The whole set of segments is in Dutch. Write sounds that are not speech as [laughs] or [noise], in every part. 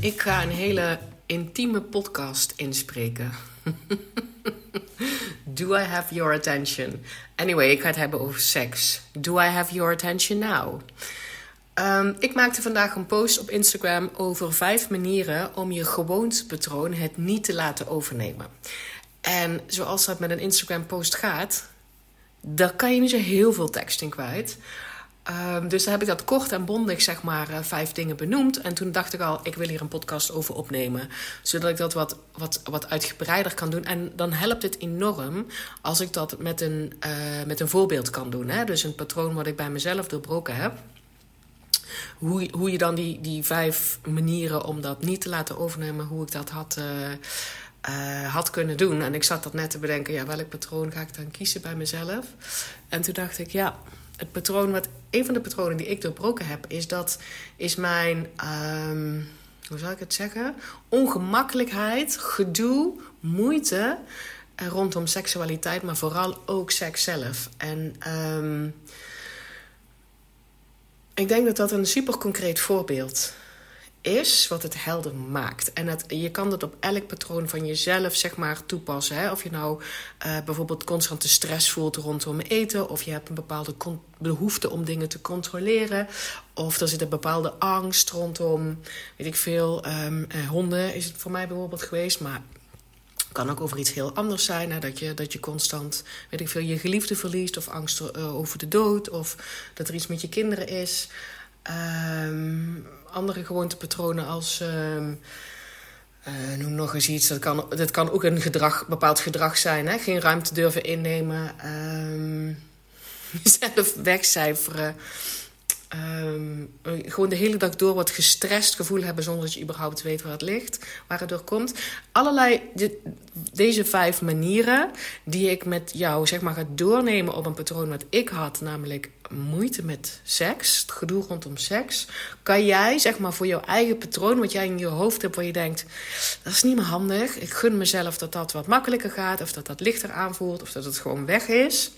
Ik ga een hele intieme podcast inspreken. [laughs] Do I have your attention? Anyway, ik ga het hebben over seks. Do I have your attention now? Um, ik maakte vandaag een post op Instagram over vijf manieren om je gewoontepatroon het niet te laten overnemen. En zoals dat met een Instagram-post gaat, daar kan je niet zo heel veel tekst in kwijt. Um, dus dan heb ik dat kort en bondig, zeg maar, uh, vijf dingen benoemd. En toen dacht ik al, ik wil hier een podcast over opnemen. Zodat ik dat wat, wat, wat uitgebreider kan doen. En dan helpt het enorm als ik dat met een, uh, met een voorbeeld kan doen. Hè? Dus een patroon wat ik bij mezelf doorbroken heb. Hoe, hoe je dan die, die vijf manieren om dat niet te laten overnemen, hoe ik dat had, uh, had kunnen doen. En ik zat dat net te bedenken, ja, welk patroon ga ik dan kiezen bij mezelf? En toen dacht ik, ja, het patroon, wat, een van de patronen die ik doorbroken heb, is dat is mijn, um, hoe zou ik het zeggen? Ongemakkelijkheid, gedoe, moeite uh, rondom seksualiteit, maar vooral ook seks zelf. En um, ik denk dat dat een super concreet voorbeeld is wat het helder maakt. En het, je kan dat op elk patroon van jezelf zeg maar toepassen. Hè? Of je nou uh, bijvoorbeeld constante stress voelt rondom eten... of je hebt een bepaalde behoefte om dingen te controleren... of er zit een bepaalde angst rondom, weet ik veel... Um, uh, honden is het voor mij bijvoorbeeld geweest... maar kan ook over iets heel anders zijn. Hè? Dat, je, dat je constant, weet ik veel, je geliefde verliest... of angst uh, over de dood... of dat er iets met je kinderen is... Um, andere gewoontepatronen als. Uh, uh, noem nog eens iets. Dat kan, dat kan ook een gedrag, bepaald gedrag zijn. Hè? Geen ruimte durven innemen. [laughs] Um, jezelf wegcijferen. Gewoon de hele dag door wat gestrest gevoel hebben zonder dat je überhaupt weet waar het ligt, waar het door komt. Allerlei de, deze vijf manieren die ik met jou zeg maar ga doornemen op een patroon wat ik had, namelijk moeite met seks, het gedoe rondom seks, kan jij zeg maar voor jouw eigen patroon wat jij in je hoofd hebt waar je denkt dat is niet meer handig, ik gun mezelf dat dat wat makkelijker gaat of dat dat lichter aanvoelt of dat het gewoon weg is,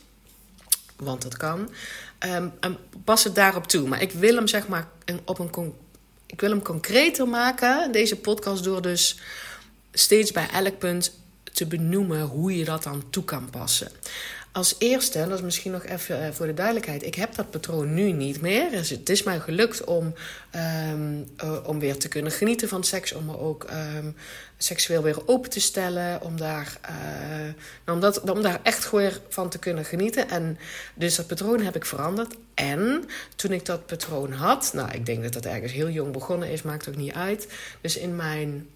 want dat kan. Um, en pas het daarop toe. Maar ik wil hem zeg maar op een ik wil hem concreter maken, deze podcast, door dus steeds bij elk punt te benoemen hoe je dat dan toe kan passen. Als eerste, dat is misschien nog even uh, voor de duidelijkheid, ik heb dat patroon nu niet meer. Dus het is mij gelukt om, um, uh, om weer te kunnen genieten van seks, om me ook um, seksueel weer open te stellen, om daar, uh, om, dat, om daar echt weer van te kunnen genieten. En dus dat patroon heb ik veranderd. En toen ik dat patroon had, nou, ik denk dat dat ergens heel jong begonnen is, maakt ook niet uit. Dus in mijn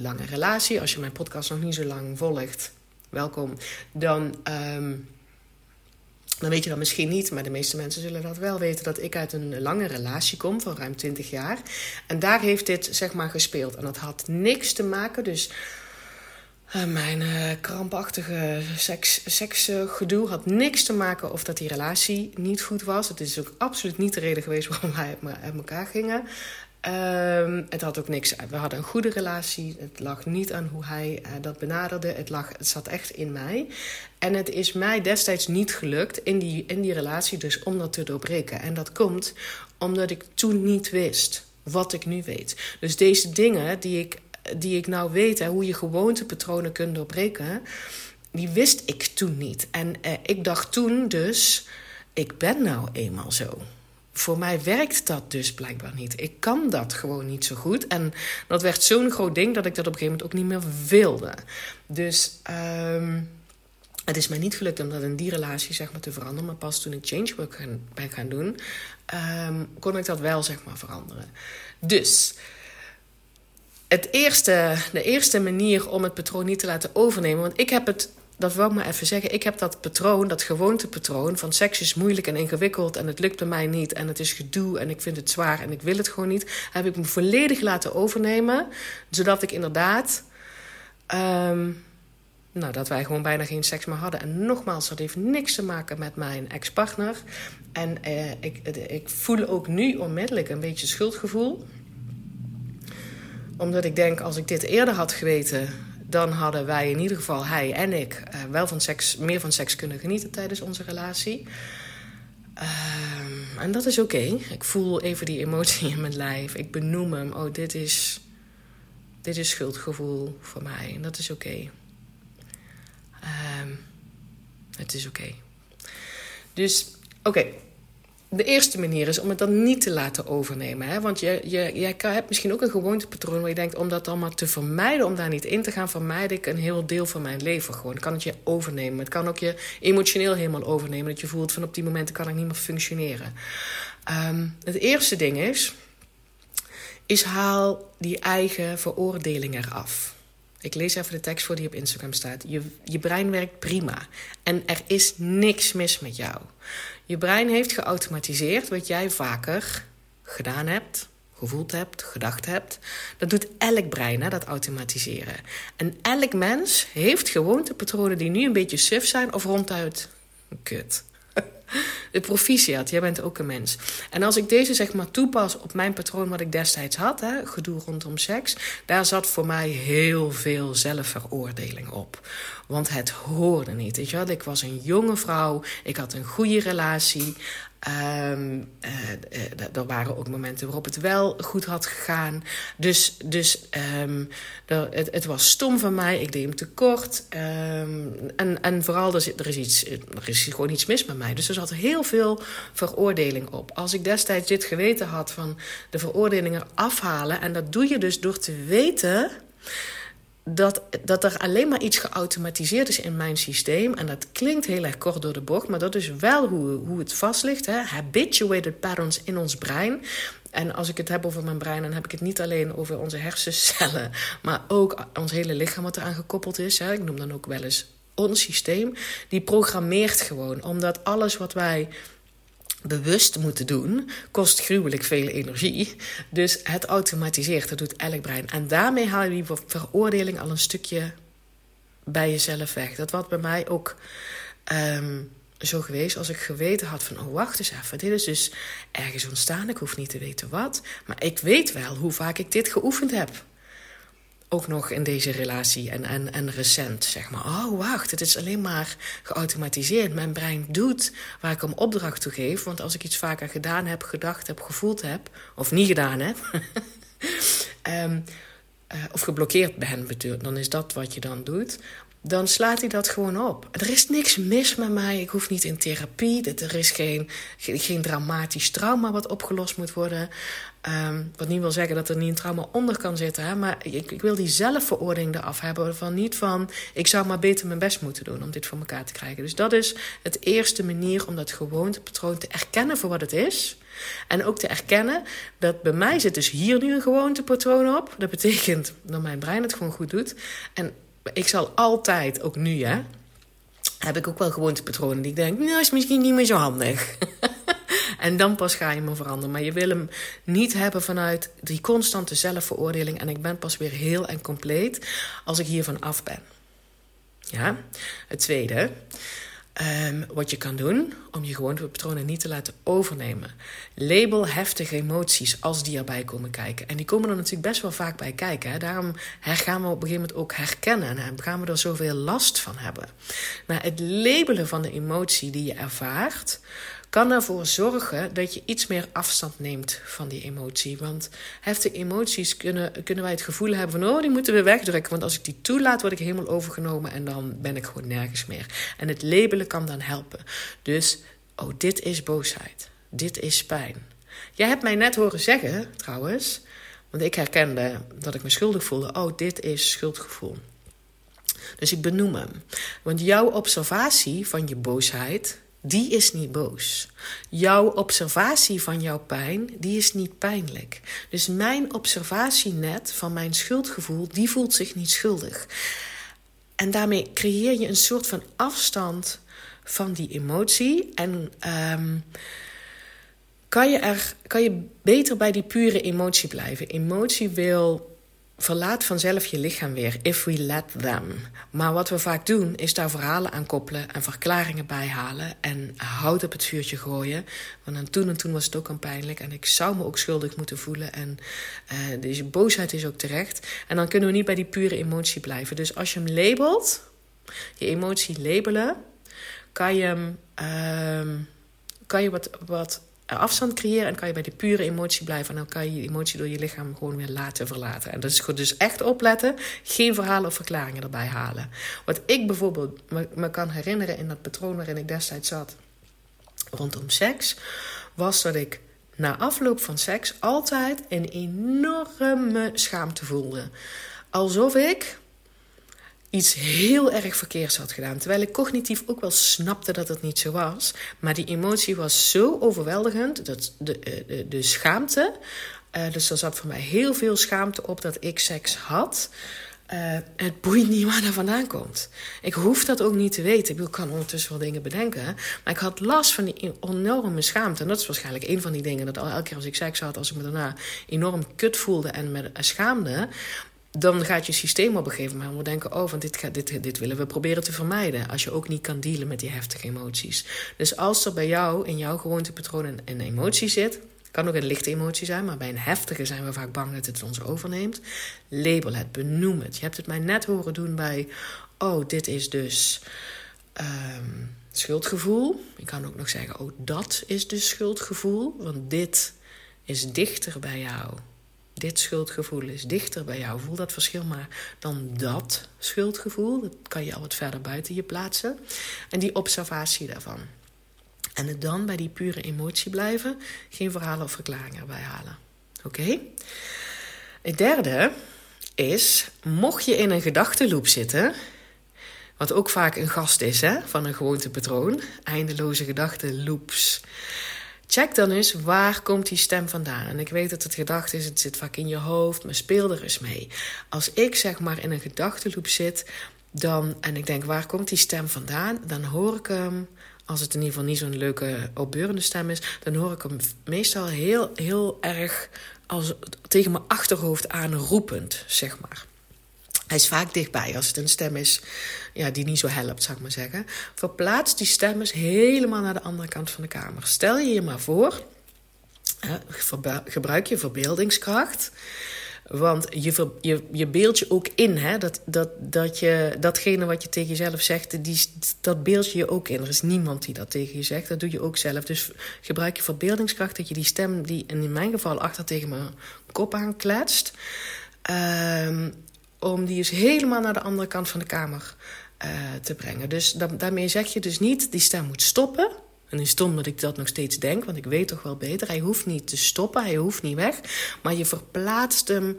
lange relatie, als je mijn podcast nog niet zo lang volgt welkom. Dan, um, dan weet je dat misschien niet, maar de meeste mensen zullen dat wel weten, dat ik uit een lange relatie kom van ruim 20 jaar. En daar heeft dit zeg maar gespeeld. En dat had niks te maken, dus. Uh, mijn uh, krampachtige seks, seksgedoe had niks te maken of dat die relatie niet goed was. Het is ook absoluut niet de reden geweest waarom wij uit elkaar gingen. Um, het had ook niks. We hadden een goede relatie. Het lag niet aan hoe hij uh, dat benaderde. Het, lag, het zat echt in mij. En het is mij destijds niet gelukt in die, in die relatie dus om dat te doorbreken. En dat komt omdat ik toen niet wist wat ik nu weet. Dus deze dingen die ik, die ik nou weet, hè, hoe je gewoontepatronen kunt doorbreken, die wist ik toen niet. En uh, ik dacht toen dus, ik ben nou eenmaal zo voor mij werkt dat dus blijkbaar niet. Ik kan dat gewoon niet zo goed. En dat werd zo'n groot ding dat ik dat op een gegeven moment ook niet meer wilde. Dus um, het is mij niet gelukt om dat in die relatie zeg maar, te veranderen. Maar pas toen ik changework gaan, ben gaan doen, um, kon ik dat wel zeg maar, veranderen. Dus het eerste, de eerste manier om het patroon niet te laten overnemen. Want ik heb het dat wil ik maar even zeggen. Ik heb dat patroon, dat gewoontepatroon van seks is moeilijk en ingewikkeld en het lukt bij mij niet en het is gedoe en ik vind het zwaar en ik wil het gewoon niet. Heb ik me volledig laten overnemen, zodat ik inderdaad, um, nou, dat wij gewoon bijna geen seks meer hadden. En nogmaals, dat heeft niks te maken met mijn ex-partner. En eh, ik, ik voel ook nu onmiddellijk een beetje schuldgevoel omdat ik denk, als ik dit eerder had geweten, dan hadden wij in ieder geval, hij en ik, uh, wel van seks, meer van seks kunnen genieten tijdens onze relatie. Ehm, en dat is oké. Ik voel even die emotie in mijn lijf. Ik benoem hem. Oh, dit is, dit is schuldgevoel voor mij. En dat is oké. Ehm, het is oké. Dus, oké de eerste manier is om het dan niet te laten overnemen. Hè? Want je, je, jij hebt misschien ook een gewoontepatroon waar je denkt... om dat maar te vermijden, om daar niet in te gaan... vermijd ik een heel deel van mijn leven gewoon. Kan het je overnemen. Het kan ook je emotioneel helemaal overnemen. Dat je voelt van op die momenten kan ik niet meer functioneren. Um, het eerste ding is... is haal die eigen veroordeling eraf. Ik lees even de tekst voor die op Instagram staat. Je, je brein werkt prima. En er is niks mis met jou. Je brein heeft geautomatiseerd wat jij vaker gedaan hebt, gevoeld hebt, gedacht hebt. Dat doet elk brein, hè, dat automatiseren. En elk mens heeft gewoontepatronen die nu een beetje suf zijn of ronduit kut. [laughs] De proficiat, jij bent ook een mens. En als ik deze zeg maar toepas op mijn patroon wat ik destijds had, hè, gedoe rondom seks, daar zat voor mij heel veel zelfveroordeling op. Want het hoorde niet. Je? Ik was een jonge vrouw, ik had een goede relatie. Um, er waren ook momenten waarop het wel goed had gegaan. Dus, dus er, het, was stom van mij. Ik deed hem tekort. Um, en, en vooral, er, er, is iets, er is gewoon iets mis met mij. Dus zat heel veel veroordeling op. Als ik destijds dit geweten had van de veroordelingen afhalen... en dat doe je dus door te weten dat, dat er alleen maar iets geautomatiseerd is in mijn systeem. En dat klinkt heel erg kort door de bocht, maar dat is wel hoe, hoe het vast ligt. Hè? Habituated patterns in ons brein. En als ik het heb over mijn brein, dan heb ik het niet alleen over onze hersencellen, maar ook ons hele lichaam wat eraan gekoppeld is. Ik noem dan ook wel eens ons systeem. Die programmeert gewoon, omdat alles wat wij bewust moeten doen, kost gruwelijk veel energie. Dus het automatiseert, dat doet elk brein. En daarmee haal je die veroordeling al een stukje bij jezelf weg. Dat was bij mij ook um, zo geweest als ik geweten had van... oh, wacht eens even, dit is dus ergens ontstaan. Ik hoef niet te weten wat. Maar ik weet wel hoe vaak ik dit geoefend heb ook nog in deze relatie en, en, en recent, zeg maar. Oh, wacht, het is alleen maar geautomatiseerd. Mijn brein doet waar ik hem opdracht toe geef. Want als ik iets vaker gedaan heb, gedacht heb, gevoeld heb... of niet gedaan heb... um, [laughs] uh, of geblokkeerd ben, dan is dat wat je dan doet dan slaat hij dat gewoon op. Er is niks mis met mij. Ik hoef niet in therapie. Er is geen, geen dramatisch trauma wat opgelost moet worden. Um, wat niet wil zeggen dat er niet een trauma onder kan zitten. Hè? Maar ik, ik wil die zelfveroordeling eraf hebben. Van niet van, ik zou maar beter mijn best moeten doen om dit voor elkaar te krijgen. Dus dat is het eerste manier om dat gewoontepatroon te erkennen voor wat het is. En ook te erkennen dat bij mij zit dus hier nu een gewoontepatroon op. Dat betekent dat mijn brein het gewoon goed doet. En ik zal altijd, ook nu hè, heb ik ook wel gewoontepatronen die ik denk, nou is misschien niet meer zo handig. [laughs] en dan pas ga je me veranderen. Maar je wil hem niet hebben vanuit die constante zelfveroordeling. En ik ben pas weer heel en compleet als ik hiervan af ben. Ja, het tweede. Um, wat je kan doen om je gewoontepatronen niet te laten overnemen. Label heftige emoties als die erbij komen kijken. En die komen er natuurlijk best wel vaak bij kijken. Hè? Daarom gaan we op een gegeven moment ook herkennen en gaan we er zoveel last van hebben. Maar het labelen van de emotie die je ervaart, kan ervoor zorgen dat je iets meer afstand neemt van die emotie. Want heftige emoties kunnen, kunnen wij het gevoel hebben van... oh, die moeten we wegdrukken. Want als ik die toelaat, word ik helemaal overgenomen... en dan ben ik gewoon nergens meer. En het labelen kan dan helpen. Dus, oh, dit is boosheid. Dit is pijn. Jij hebt mij net horen zeggen, trouwens... want ik herkende dat ik me schuldig voelde. Oh, dit is schuldgevoel. Dus ik benoem hem. Want jouw observatie van je boosheid die is niet boos. Jouw observatie van jouw pijn, die is niet pijnlijk. Dus mijn observatienet van mijn schuldgevoel, die voelt zich niet schuldig. En daarmee creëer je een soort van afstand van die emotie. En um, kan, je er, kan je beter bij die pure emotie blijven. Emotie wil verlaat vanzelf je lichaam weer, if we let them. Maar wat we vaak doen, is daar verhalen aan koppelen en verklaringen bij halen en hout op het vuurtje gooien. Want toen en toen was het ook al pijnlijk en ik zou me ook schuldig moeten voelen. En uh, deze boosheid is ook terecht. En dan kunnen we niet bij die pure emotie blijven. Dus als je hem labelt, je emotie labelen, kan je hem. Uh, kan je wat, wat afstand creëren en kan je bij de pure emotie blijven. En dan kan je die emotie door je lichaam gewoon weer laten verlaten. En dat is goed. Dus echt opletten. Geen verhalen of verklaringen erbij halen. Wat ik bijvoorbeeld me, me kan herinneren in dat patroon waarin ik destijds zat rondom seks, was dat ik na afloop van seks altijd een enorme schaamte voelde. Alsof ik iets heel erg verkeerds had gedaan. Terwijl ik cognitief ook wel snapte dat het niet zo was. Maar die emotie was zo overweldigend. Dat de, eh, de, de schaamte. Uh, dus er zat voor mij heel veel schaamte op dat ik seks had. Uh, het boeit niet waar dat vandaan komt. Ik hoef dat ook niet te weten. Ik kan ondertussen wel dingen bedenken. Maar ik had last van die enorme schaamte. En dat is waarschijnlijk een van die dingen. Dat elke keer als ik seks had, als ik me daarna enorm kut voelde en me schaamde dan gaat je systeem op een gegeven moment denken: oh, van dit, dit, dit willen we proberen te vermijden. Als je ook niet kan dealen met die heftige emoties. Dus als er bij jou in jouw gewoontepatroon een, emotie zit, kan ook een lichte emotie zijn, maar bij een heftige zijn we vaak bang dat het ons overneemt. Label het, benoem het. Je hebt het mij net horen doen bij: oh, dit is dus. Um, schuldgevoel. Ik kan ook nog zeggen: oh, dat is dus schuldgevoel, want dit is dichter bij jou dit schuldgevoel is dichter bij jou. Voel dat verschil maar dan dat schuldgevoel. Dat kan je al wat verder buiten je plaatsen. En die observatie daarvan. En het dan bij die pure emotie blijven. Geen verhalen of verklaringen erbij halen. Oké? Het derde is, mocht je in een gedachtenloop zitten... Wat ook vaak een gast is hè, van een gewoontepatroon. Eindeloze gedachtenloops. Check dan eens waar komt die stem vandaan. En ik weet dat het gedachte is, het zit vaak in je hoofd, maar speel er eens mee. Als ik zeg maar in een gedachtenloop zit, dan, en ik denk waar komt die stem vandaan, dan hoor ik hem, als het in ieder geval niet zo'n leuke opbeurende stem is, dan hoor ik hem meestal heel, heel erg als, tegen mijn achterhoofd aanroepend, zeg maar. Hij is vaak dichtbij als het een stem is ja, die niet zo helpt, zou ik maar zeggen. Verplaats die stem eens helemaal naar de andere kant van de kamer. Stel je je maar voor, gebruik je verbeeldingskracht. Want je, je, je beeld je ook in, hè? Dat, dat, dat je, datgene wat je tegen jezelf zegt, die, dat beeld je je ook in. Er is niemand die dat tegen je zegt, dat doe je ook zelf. Dus gebruik je verbeeldingskracht, dat je die stem, die in mijn geval achter tegen mijn kop aankletst, um, om die eens helemaal naar de andere kant van de kamer uh, te brengen. Dus daarmee zeg je dus niet, die stem moet stoppen. En het is stom dat ik dat nog steeds denk, want ik weet toch wel beter. Hij hoeft niet te stoppen, hij hoeft niet weg. Maar je verplaatst hem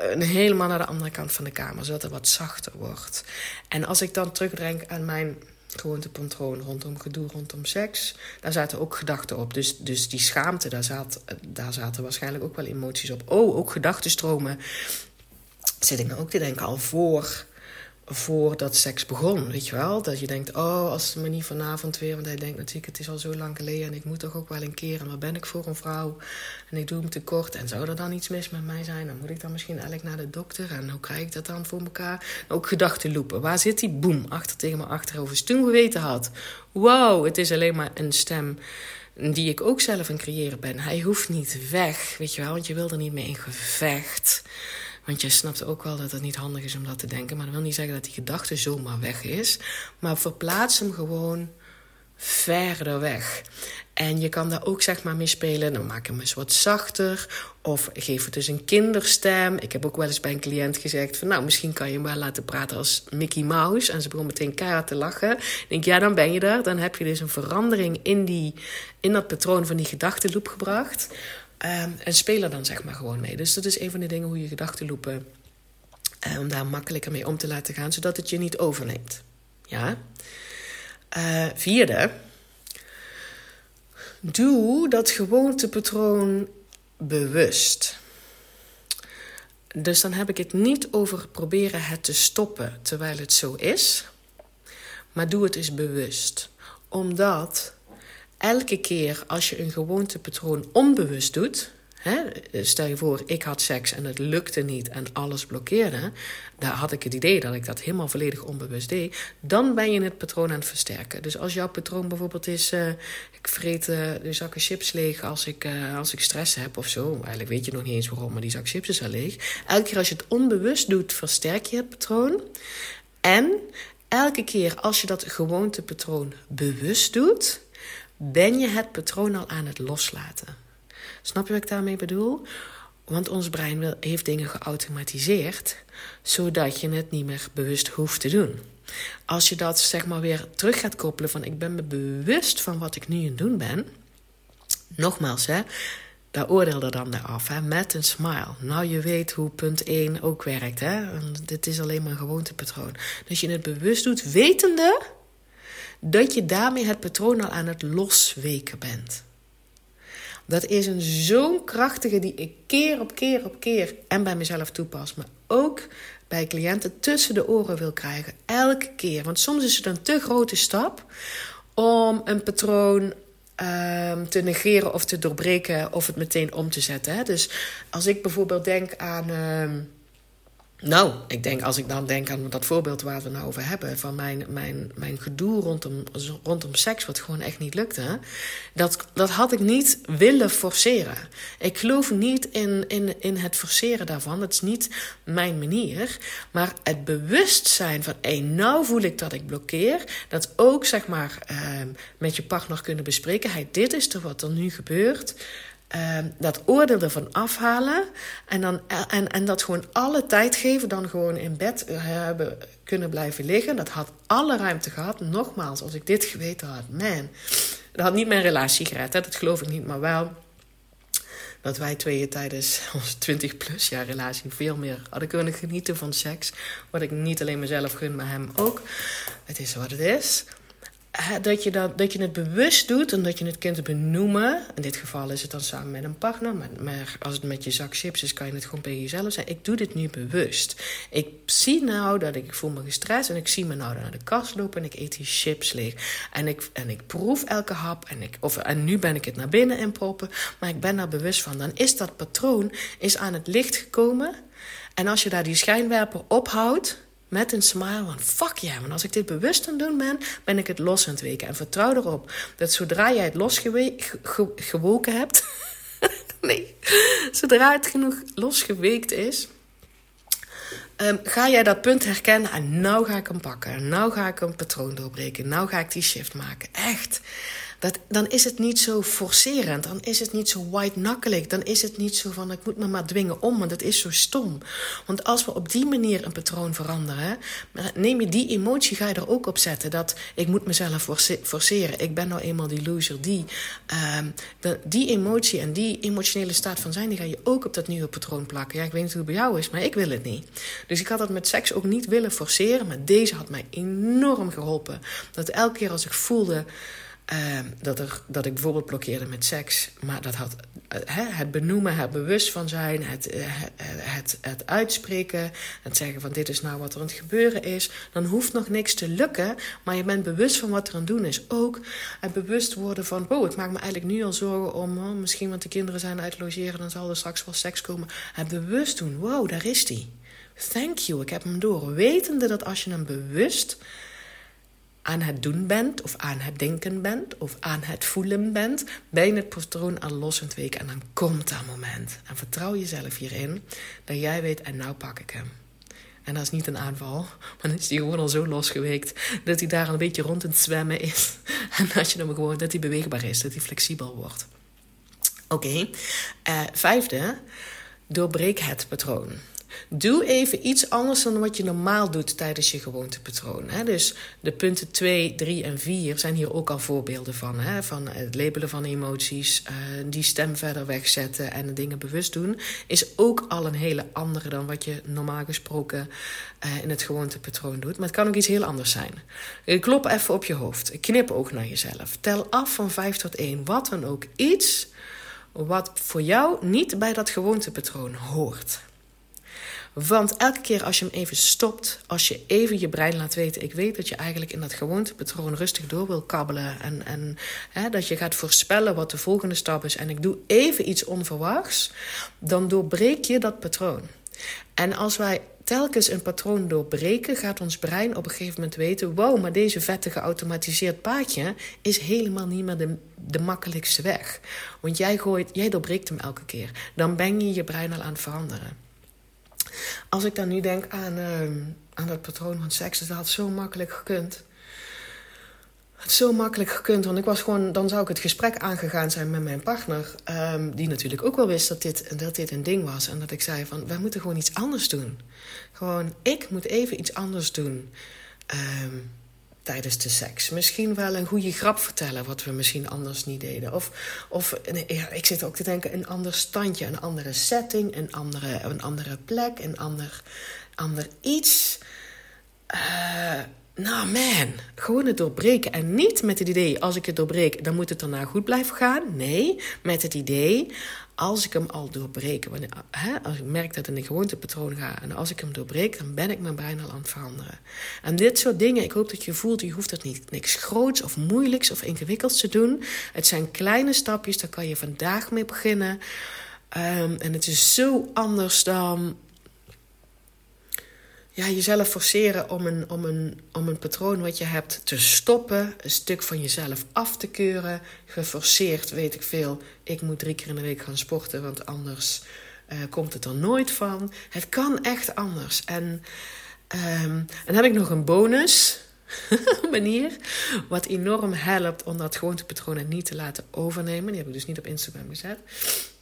uh, helemaal naar de andere kant van de kamer, zodat het wat zachter wordt. En als ik dan terugdenk aan mijn gewoontepatroon rondom gedoe, rondom seks. Daar zaten ook gedachten op. Dus, dus die schaamte, daar, zat, daar zaten waarschijnlijk ook wel emoties op. Oh, ook gedachtenstromen zit ik me ook te denken al voor, voordat seks begon. Weet je wel? Dat je denkt, oh, als het me niet vanavond weer... Want hij denkt natuurlijk, het is al zo lang geleden... en ik moet toch ook wel een keer... en wat ben ik voor een vrouw? En ik doe hem tekort. En zou er dan iets mis met mij zijn? Dan moet ik dan misschien eigenlijk naar de dokter. En hoe krijg ik dat dan voor elkaar? Ook gedachtenloepen. Waar zit die? Boem, achter tegen mijn achterhoofd. Dus toen geweten had... wow, het is alleen maar een stem die ik ook zelf aan creëren ben. Hij hoeft niet weg, weet je wel, want je wil er niet mee in gevecht. Want je snapt ook wel dat het niet handig is om dat te denken. Maar dat wil niet zeggen dat die gedachte zomaar weg is. Maar verplaats hem gewoon verder weg. En je kan daar ook zeg maar mee spelen. Dan maak hem eens wat zachter. Of geef het dus een kinderstem. Ik heb ook wel eens bij een cliënt gezegd: van nou, misschien kan je hem wel laten praten als Mickey Mouse. En ze begon meteen keihard te lachen. Ik denk, ja, dan ben je er. Dan heb je dus een verandering in, die, in dat patroon van die gedachtenloop gebracht. Um, en speel er dan zeg maar gewoon mee. Dus dat is een van de dingen hoe je gedachtenloepen... Uh, om daar makkelijker mee om te laten gaan, zodat het je niet overneemt. Ja? Uh, vierde... Doe dat gewoontepatroon bewust. Dus dan heb ik het niet over proberen het te stoppen terwijl het zo is. Maar doe het eens bewust. Omdat elke keer als je een gewoontepatroon onbewust doet. Stel je voor, ik had seks en het lukte niet en alles blokkeerde. Daar had ik het idee dat ik dat helemaal volledig onbewust deed. Dan ben je het patroon aan het versterken. Dus als jouw patroon bijvoorbeeld is: uh, ik vreet uh, de zakken chips leeg als ik, uh, als ik stress heb of zo. Eigenlijk weet je nog niet eens waarom, maar die zak chips is al leeg. Elke keer als je het onbewust doet, versterk je het patroon. En elke keer als je dat gewoontepatroon bewust doet ben je het patroon al aan het loslaten. Snap je wat ik daarmee bedoel? Want ons brein heeft dingen geautomatiseerd, zodat je het niet meer bewust hoeft te doen. Als je dat zeg maar weer terug gaat koppelen van ik ben me bewust van wat ik nu aan het doen ben. Nogmaals, hè, daar oordeel er dan af, hè, met een smile. Nou, je weet hoe punt 1 ook werkt, hè. Dit is alleen maar een gewoontepatroon. Dus je het bewust doet, wetende dat je daarmee het patroon al aan het losweken bent. Dat is een zo'n krachtige die ik keer op keer op keer en bij mezelf toepas, maar ook bij cliënten tussen de oren wil krijgen. Elke keer. Want soms is het een te grote stap om een patroon um, te negeren of te doorbreken of het meteen om te zetten. Dus als ik bijvoorbeeld denk aan. Uh, nou, ik denk als ik dan denk aan dat voorbeeld waar we het nou over hebben, van mijn, mijn, mijn gedoe rondom, rondom seks, wat gewoon echt niet lukte, dat, dat had ik niet willen forceren. Ik geloof niet in, in, in het forceren daarvan. Dat is niet mijn manier. Maar het bewustzijn van, hé, nou voel ik dat ik blokkeer, dat ook zeg maar uh, met je partner kunnen bespreken. Hey, dit is er wat er nu gebeurt. Uh, dat oordeel ervan afhalen. En, dan, en, en dat gewoon alle tijd geven. Dan gewoon in bed hebben kunnen blijven liggen. Dat had alle ruimte gehad. Nogmaals, als ik dit geweten had, man. Dat had niet mijn relatie gered. Hè? Dat geloof ik niet. Maar wel dat wij tweeën tijdens [laughs] onze 20 plus jaar relatie veel meer hadden kunnen genieten van seks. Wat ik niet alleen mezelf gun, maar hem ook. Het is wat het is dat je, dat, dat je het bewust doet en dat je het kunt benoemen. In dit geval is het dan samen met een partner. Maar, als het met je zak chips is, kan je het gewoon bij jezelf zeggen. Ik doe dit nu bewust. Ik zie nou dat ik, voel me gestrest. En ik zie me nou naar de kast lopen en ik eet die chips leeg. En ik, en ik proef elke hap. En, ik, of, en nu ben ik het naar binnen in proppen. Maar ik ben daar bewust van. Dan is dat patroon is aan het licht gekomen. En als je daar die schijnwerper ophoudt met een smile van fuck ja, yeah, want als ik dit bewust aan doen ben, ben ik het los aan het weken. En vertrouw erop dat zodra jij het losgewoken hebt, [laughs] nee, zodra het genoeg losgeweekt is, um, ga jij dat punt herkennen en nou ga ik hem pakken. Nou ga ik een patroon doorbreken. Nou ga ik die shift maken. Echt. Dat, dan is het niet zo forcerend. Dan is het niet zo white-knuckelig. Dan is het niet zo van ik moet me maar dwingen om. Want dat is zo stom. Want als we op die manier een patroon veranderen. Neem je die emotie, ga je er ook op zetten. Dat ik moet mezelf forceren. Ik ben nou eenmaal die loser. Die, uh, die emotie en die emotionele staat van zijn. Die ga je ook op dat nieuwe patroon plakken. Ja, ik weet niet hoe het bij jou is. Maar ik wil het niet. Dus ik had dat met seks ook niet willen forceren. Maar deze had mij enorm geholpen. Dat elke keer als ik voelde. Uh, dat, er, dat ik bijvoorbeeld blokkeerde met seks. Maar dat had uh, het benoemen, het bewust van zijn, het, uh, het, het uitspreken, het zeggen van dit is nou wat er aan het gebeuren is. Dan hoeft nog niks te lukken, maar je bent bewust van wat er aan het doen is. Ook het bewust worden van, wow, ik maak me eigenlijk nu al zorgen om, oh, misschien want de kinderen zijn uit logeren, dan zal er straks wel seks komen. Het bewust doen, wow, daar is die. Thank you, ik heb hem door. Wetende dat als je hem bewust aan het doen bent, of aan het denken bent, of aan het voelen bent, ben je het patroon al los aan het weken. En dan komt dat moment. En vertrouw jezelf hierin dat jij weet, en nou pak ik hem. En dat is niet een aanval, maar dan is hij gewoon al zo losgeweekt dat hij daar een beetje rond in het zwemmen is. [laughs] En dat je hem gewoon, dat hij beweegbaar is, dat hij flexibel wordt. Oké, uh, vijfde, doorbreek het patroon. Doe even iets anders dan wat je normaal doet tijdens je gewoontepatroon. Hè? Dus de punten 2, 3 en 4 zijn hier ook al voorbeelden van. Hè? Van het labelen van emoties, uh, die stem verder wegzetten en dingen bewust doen. Is ook al een hele andere dan wat je normaal gesproken uh, in het gewoontepatroon doet. Maar het kan ook iets heel anders zijn. Klop even op je hoofd. Knip ook naar jezelf. Tel af van 5 tot 1. Wat dan ook. Iets wat voor jou niet bij dat gewoontepatroon hoort. Want elke keer als je hem even stopt, als je even je brein laat weten: ik weet dat je eigenlijk in dat gewoontepatroon rustig door wil kabbelen. En, en hè, dat je gaat voorspellen wat de volgende stap is. En ik doe even iets onverwachts, dan doorbreek je dat patroon. En als wij telkens een patroon doorbreken, gaat ons brein op een gegeven moment weten: wow, maar deze vette geautomatiseerd paadje is helemaal niet meer de, de makkelijkste weg. Want jij, gooit, jij doorbreekt hem elke keer. Dan ben je je brein al aan het veranderen. Als ik dan nu denk aan, uh, aan dat patroon van seks, dat had zo makkelijk gekund. Het zo makkelijk gekund, want ik was gewoon, dan zou ik het gesprek aangegaan zijn met mijn partner, ehm, die natuurlijk ook wel wist dat dit, dat dit een ding was. En dat ik zei van, wij moeten gewoon iets anders doen. Gewoon, ik moet even iets anders doen. Ehm, tijdens de seks. Misschien wel een goede grap vertellen, wat we misschien anders niet deden. Of, of ja, ik zit ook te denken, een ander standje, een andere setting, een andere, een andere plek, een ander, ander iets. Uh, nou man, gewoon het doorbreken. En niet met het idee, als ik het doorbreek, dan moet het daarna goed blijven gaan. Nee, met het idee, als ik hem al doorbreek, hè, als ik merk dat het in een gewoontepatroon gaat, en als ik hem doorbreek, dan ben ik mijn brein al aan het veranderen. En dit soort dingen, ik hoop dat je voelt, je hoeft het niet niks groots of moeilijks of ingewikkelds te doen. Het zijn kleine stapjes, daar kan je vandaag mee beginnen. Um, en het is zo anders dan ja, jezelf forceren om een, om, een, om een patroon wat je hebt te stoppen, een stuk van jezelf af te keuren. Geforceerd, weet ik veel, ik moet drie keer in de week gaan sporten, want anders uh, komt het er nooit van. Het kan echt anders. En, um, en heb ik nog een bonus [laughs] manier. Wat enorm helpt om dat gewoontepatroon niet te laten overnemen. Die heb ik dus niet op Instagram gezet.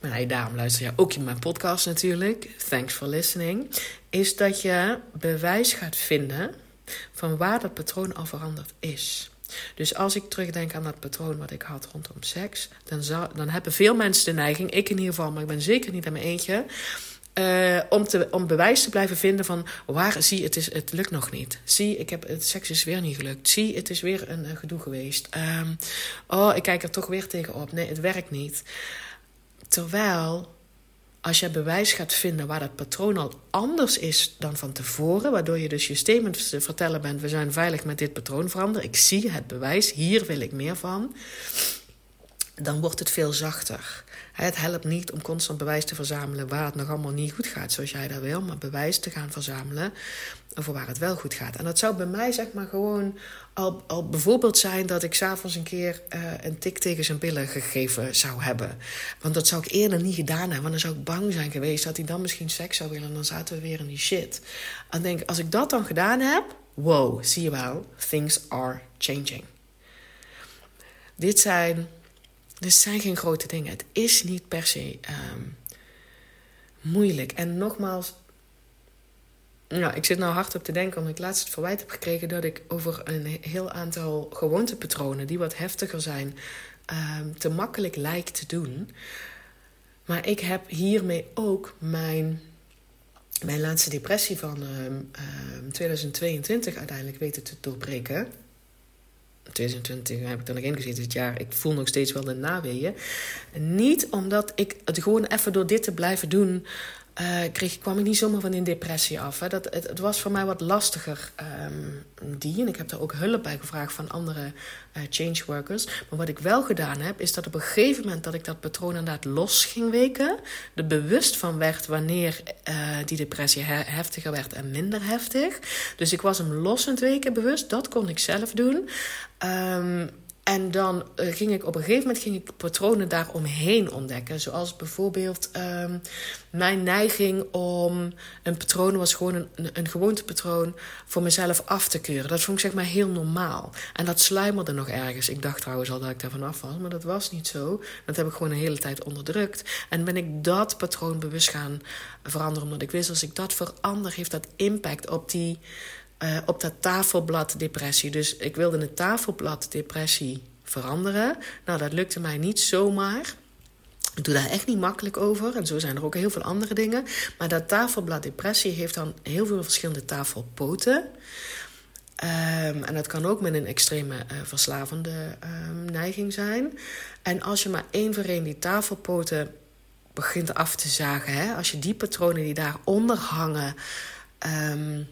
Maar daarom luister je ook in mijn podcast natuurlijk. Thanks for listening. Is dat je bewijs gaat vinden van waar dat patroon al veranderd is. Dus als ik terugdenk aan dat patroon wat ik had rondom seks, dan, dan hebben veel mensen de neiging, ik in ieder geval, maar ik ben zeker niet aan mijn eentje, uh, om, te, om bewijs te blijven vinden van waar zie het is het lukt nog niet. Zie, ik heb het seks is weer niet gelukt. Zie, het is weer een, gedoe geweest. Um, oh, ik kijk er toch weer tegenop. Nee, het werkt niet. Terwijl als je bewijs gaat vinden waar dat patroon al anders is dan van tevoren, waardoor je dus je statement vertellen bent: we zijn veilig met dit patroon veranderen. Ik zie het bewijs, hier wil ik meer van. Dan wordt het veel zachter. Het helpt niet om constant bewijs te verzamelen waar het nog allemaal niet goed gaat zoals jij dat wil, maar bewijs te gaan verzamelen voor waar het wel goed gaat. En dat zou bij mij zeg maar gewoon al, al bijvoorbeeld zijn dat ik s'avonds een keer uh, een tik tegen zijn billen gegeven zou hebben. Want dat zou ik eerder niet gedaan hebben, want dan zou ik bang zijn geweest dat hij dan misschien seks zou willen en dan zaten we weer in die shit. En denk, als ik dat dan gedaan heb, wow, zie je wel, things are changing. Dit zijn dit zijn geen grote dingen. Het is niet per se um, moeilijk. En nogmaals, nou, ik zit nou hard op te denken omdat ik laatst het verwijt heb gekregen dat ik over een heel aantal gewoontepatronen die wat heftiger zijn, um, te makkelijk lijk te doen. Maar ik heb hiermee ook mijn, mijn laatste depressie van um, 2022 uiteindelijk weten te doorbreken. 2020 heb ik er nog in gezeten dit jaar. Ik voel nog steeds wel de naweeën. Niet omdat ik het gewoon even door dit te blijven doen uh, kreeg, kwam ik niet zomaar van in depressie af. Hè. Dat, het, was voor mij wat lastiger, um, die. En ik heb daar ook hulp bij gevraagd van andere uh, change workers. Maar wat ik wel gedaan heb, is dat op een gegeven moment dat ik dat patroon inderdaad los ging weken, er bewust van werd wanneer uh, die depressie heftiger werd en minder heftig. Dus ik was hem los het weken bewust. Dat kon ik zelf doen. Um, en dan uh, ging ik op een gegeven moment ging ik patronen daaromheen ontdekken. Zoals bijvoorbeeld um, mijn neiging om een patroon was gewoon een, een, gewoontepatroon voor mezelf af te keuren. Dat vond ik zeg maar heel normaal. En dat sluimerde nog ergens. Ik dacht trouwens al dat ik daarvan af was, maar dat was niet zo. Dat heb ik gewoon een hele tijd onderdrukt. En ben ik dat patroon bewust gaan veranderen. Omdat ik wist als ik dat verander, heeft dat impact op die uh, op dat tafelblad depressie. Dus ik wilde een tafelblad depressie veranderen. Nou, dat lukte mij niet zomaar. Ik doe daar echt niet makkelijk over. En zo zijn er ook heel veel andere dingen. Maar dat tafelblad depressie heeft dan heel veel verschillende tafelpoten. Um, en dat kan ook met een extreme uh, verslavende um, neiging zijn. En als je maar één voor één die tafelpoten begint af te zagen, hè, als je die patronen die daaronder hangen. Um,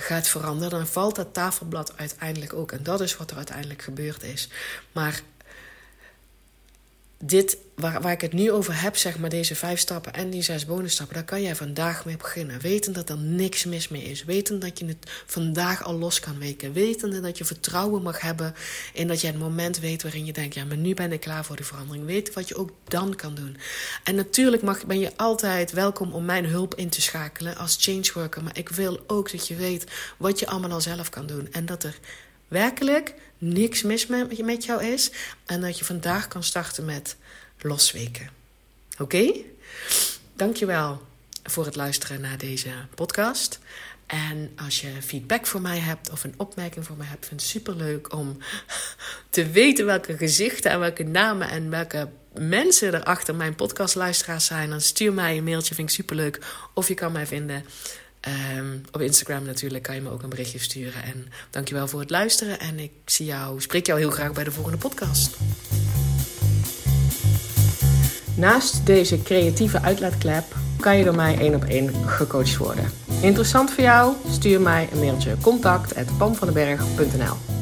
gaat veranderen, dan valt dat tafelblad uiteindelijk ook. En dat is wat er uiteindelijk gebeurd is. Maar dit, waar, waar ik het nu over heb, zeg maar deze vijf stappen en die zes bonusstappen, daar kan jij vandaag mee beginnen. Weten dat er niks mis mee is. Weten dat je het vandaag al los kan weken. Weten dat je vertrouwen mag hebben in dat je het moment weet waarin je denkt, ja, maar nu ben ik klaar voor de verandering. Weet wat je ook dan kan doen. En natuurlijk mag, ben je altijd welkom om mijn hulp in te schakelen als change worker. Maar ik wil ook dat je weet wat je allemaal al zelf kan doen. En dat er werkelijk niks mis met, jou is. En dat je vandaag kan starten met losweken. Oké? Okay? Dankjewel voor het luisteren naar deze podcast. En als je feedback voor mij hebt of een opmerking voor mij hebt, vind ik het super leuk om te weten welke gezichten en welke namen en welke mensen er achter mijn podcastluisteraars zijn. Dan stuur mij een mailtje, vind ik super leuk. Of je kan mij vinden um, op Instagram natuurlijk, kan je me ook een berichtje sturen. En dankjewel voor het luisteren en ik zie jou, spreek jou heel graag bij de volgende podcast. Naast deze creatieve uitlaatklep kan je door mij één op één gecoacht worden. Interessant voor jou? Stuur mij een mailtje contact@pamvandenberg.nl